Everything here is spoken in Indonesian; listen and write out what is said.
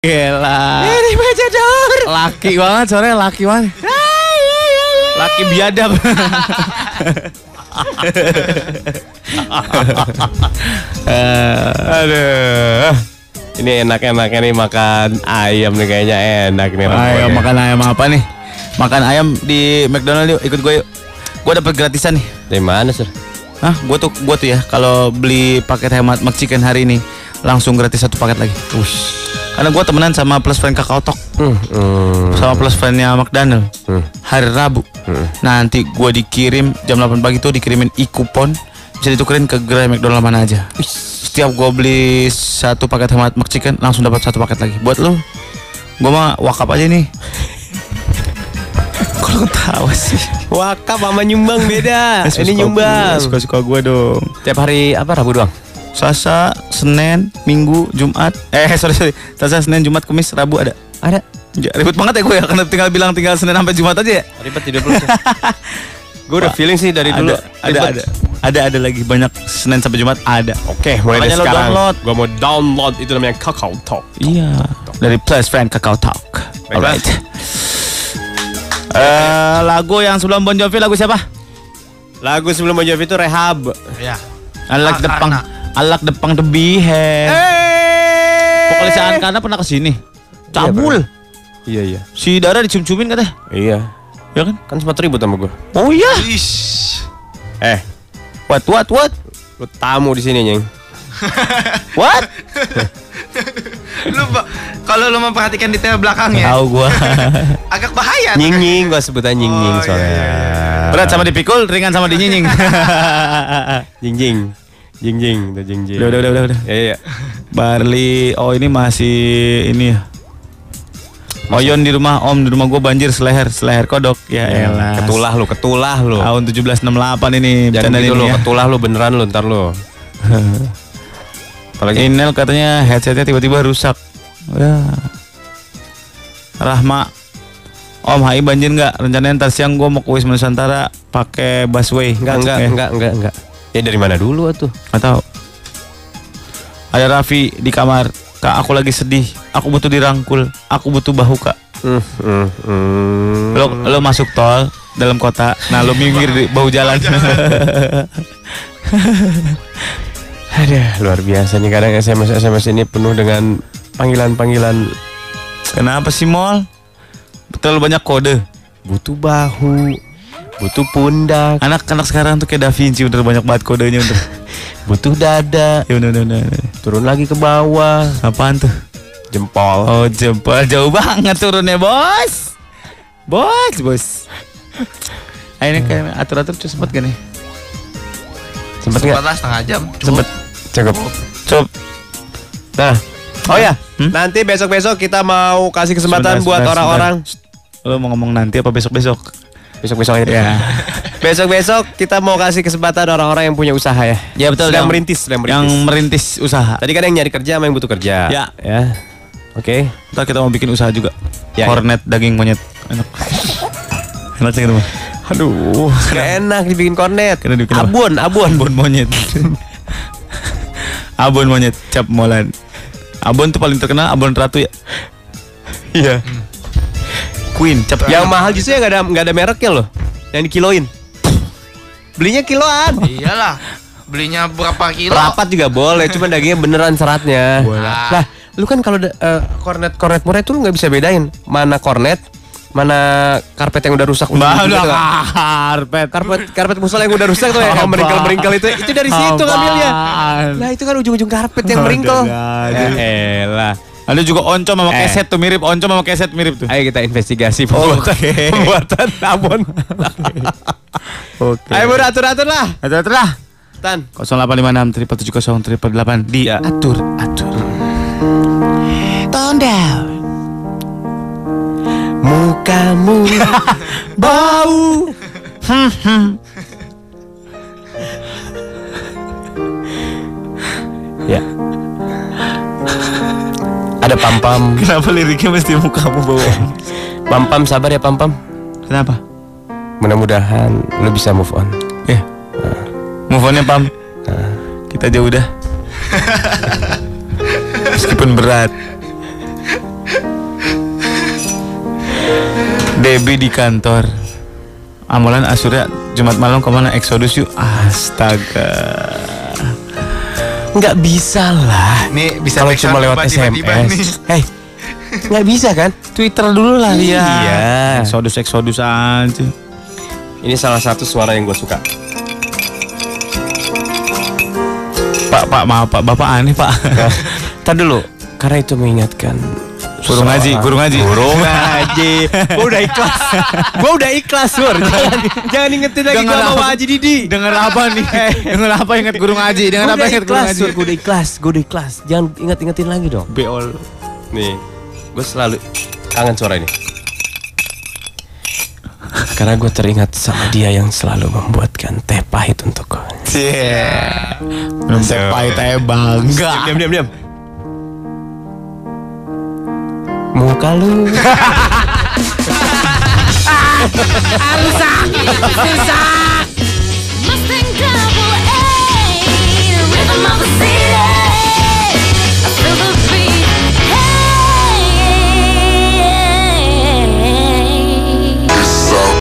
Gila. Ini Majador. Laki banget sore laki banget. Laki biadab. Aduh. Ini enak-enaknya nih makan ayam nih kayaknya enak nih. Ayo makan ayam apa nih? Makan ayam di McDonald yuk, ikut gue yuk. Gue dapat gratisan nih. Dari mana sir? Hah, gue tuh gue tuh ya kalau beli paket hemat McChicken hari ini langsung gratis satu paket lagi. Ush. Karena gue temenan sama plus friend Kakao Talk Hmm, hmm, sama plus friendnya McDonald hmm. hari Rabu. Hmm. Nanti gue dikirim jam 8 pagi tuh dikirimin e-coupon bisa ditukerin ke gerai McDonald mana aja. Setiap gue beli satu paket hemat McChicken langsung dapat satu paket lagi. Buat lo, gue mah wakap aja nih. Kalau ketawa sih. Wakaf sama nyumbang beda. Ini nyumbang. Suka-suka gue dong. Tiap hari apa Rabu doang? Selasa, Senin, Minggu, Jumat. Eh sorry sorry. Selasa, Senin, Jumat, Kamis, Rabu ada. Ada. Ya, ribet banget ya gue ya karena tinggal bilang tinggal Senin sampai Jumat aja ya. Ribet hidup lu. Gue udah feeling sih dari dulu. Ada, ada, ada, ada, ada lagi banyak Senin sampai Jumat ada. Oke, mulai dari Makanya lo sekarang. download. Gue mau download itu namanya Kakao Talk. Iya. Dari Plus Friend Kakao Talk. Alright. Eh lagu yang sebelum Bon Jovi lagu siapa? Lagu sebelum Bon Jovi itu Rehab. Ya. I like the punk. I like the punk the behead. Vokalisnya Ankana pernah ke sini. Cabul. Iya iya. Si Dara dicium-ciumin katanya. Iya. Ya kan? Kan sempat ribut sama gue. Oh iya. Ish. Eh, What what what? lu tamu di sini nyeng. What? Lu kalau lu memperhatikan detail belakangnya Tahu gua. agak bahaya. Nying nying, gue sebutan nying nying Oh, soalnya. iya, iya, Berat sama dipikul, ringan sama dinyinying. Jing jing. Jing udah jing jing. udah, udah, udah, udah, udah. Ya ya. Barley, oh ini masih ini ya. Oyon di rumah Om, di rumah gua banjir seleher, seleher kodok. Ya elah. Ketulah lu, ketulah lu. Tahun 1768 ini Jangan gitu ini lu, ya. ketulah lu beneran lu ntar lu. Apalagi Inel katanya headsetnya tiba-tiba rusak. Ya. Rahma, Om HI banjir nggak? Rencananya ntar siang gua mau Wisma Nusantara pakai busway. enggak enggak Eh, enggak enggak enggak. Ya dari mana dulu tuh? Tahu. Ada Raffi di kamar. Kak, aku lagi sedih. Aku butuh dirangkul. Aku butuh bahu, Kak. Hmm, hmm, hmm. Lo lo masuk tol dalam kota. Nah, lo minggir di bau jalan. Aduh, luar biasa nih kadang SMS SMS ini penuh dengan panggilan-panggilan Kenapa sih, Mol? Terlalu banyak kode. butuh bahu, butuh pundak, Anak-anak sekarang tuh kayak Da Vinci udah banyak banget kodenya untuk. butuh dada, Ya udah udah udah. udah. turun lagi ke bawah, Apaan tuh? jempol. Oh, jempol jauh banget turunnya, Bos. Bos, bos. Ah, ini kayak atur-atur tuh sempet gak nih? Sempet? Sempat lah setengah jam. Sempet. Cukup. Coba. Nah, oh ya, Hmm? nanti besok-besok kita mau kasih kesempatan Sebentar, buat sebentar, orang-orang. Lo mau ngomong nanti apa besok-besok? Besok-besok aja. Ya. Besok-besok kita mau kasih kesempatan orang-orang yang punya usaha ya. Ya betul. Sedang yang- merintis, sedang merintis. Yang merintis usaha. Tadi kan yang nyari kerja sama yang butuh kerja. Ya. Ya. Oke. Ntar kita mau bikin usaha juga. Ya, Kornet daging monyet. Enak. Enak sih gitu mah. Aduh. Gak enak dibikin kornet. Dibikin apa? abon, abon. Abon monyet. Abon monyet cap molan. Abon tuh paling terkenal Abon Ratu ya. Iya. Queen cap Yang mahal justru yang gak ada nggak ada mereknya loh. Yang dikiloin. Belinya kiloan. Iyalah. Belinya berapa kilo? Rapat juga boleh, cuma dagingnya beneran seratnya. Boleh. Lah, lu kan kalau da- eh, kornet kornet murah itu lu nggak bisa bedain mana kornet, mana karpet yang udah rusak. Mbak Gitu udah kan. karpet. Karpet karpet musola yang udah rusak tuh yang Apaan? meringkel meringkel itu itu dari situ ngambilnya. Lah itu kan ujung-ujung karpet yang meringkel. Ya elah. Ada juga oncom sama Eh. keset tuh mirip oncom sama keset mirip tuh. Ayo kita investigasi Oh, pembuatan, Oke. pembuatan abon. Oke. Ayo bro atur lah. Atur lah. Tan. 0856 triple 7 triple 8 di atur atur. Tone down. Mukamu Bau. ada pam pam Kenapa liriknya mesti muka mukamu bawa? pam pam sabar ya pam pam Kenapa? Mudah-mudahan lu bisa move on. Ya. Yeah. Nah. Move onnya Pam. Nah. Kita aja udah. Meskipun berat. Debbie di kantor. Amalan Asurya Jumat malam ke mana? Exodus yuk. Astaga. Nggak bisa lah. Nih bisa Kalau cuma lewat tiba-tiba nih. SMS. Hei, nggak bisa kan? Twitter dulu lah Iya Iya. Exodus Exodus aja Ini salah satu suara yang gue suka. Pak Pak maaf Pak Bapak aneh Pak Tadi dulu, karena itu mengingatkan Guru ngaji Guru ngaji Guru ngaji. Gue udah ikhlas. Gue udah ikhlas, Sur. Jangan, jangan ingetin lagi gue Dengar sama? Haji Didi. Dengar apa nih Dengar apa ingat guru ngaji Dengar Gue apa ingat guru ikhlas, ngaji Sur. Gue udah ikhlas. Gue udah ikhlas. Jangan inget-ingetin lagi dong. Beol Nih, gue selalu kangen suara ini. Karena gue teringat sama dia yang selalu membuatkan teh pahit untukku. Iya Minum teh pahit aja bangga Diam, diam, diam. Muka lu. Mustang Club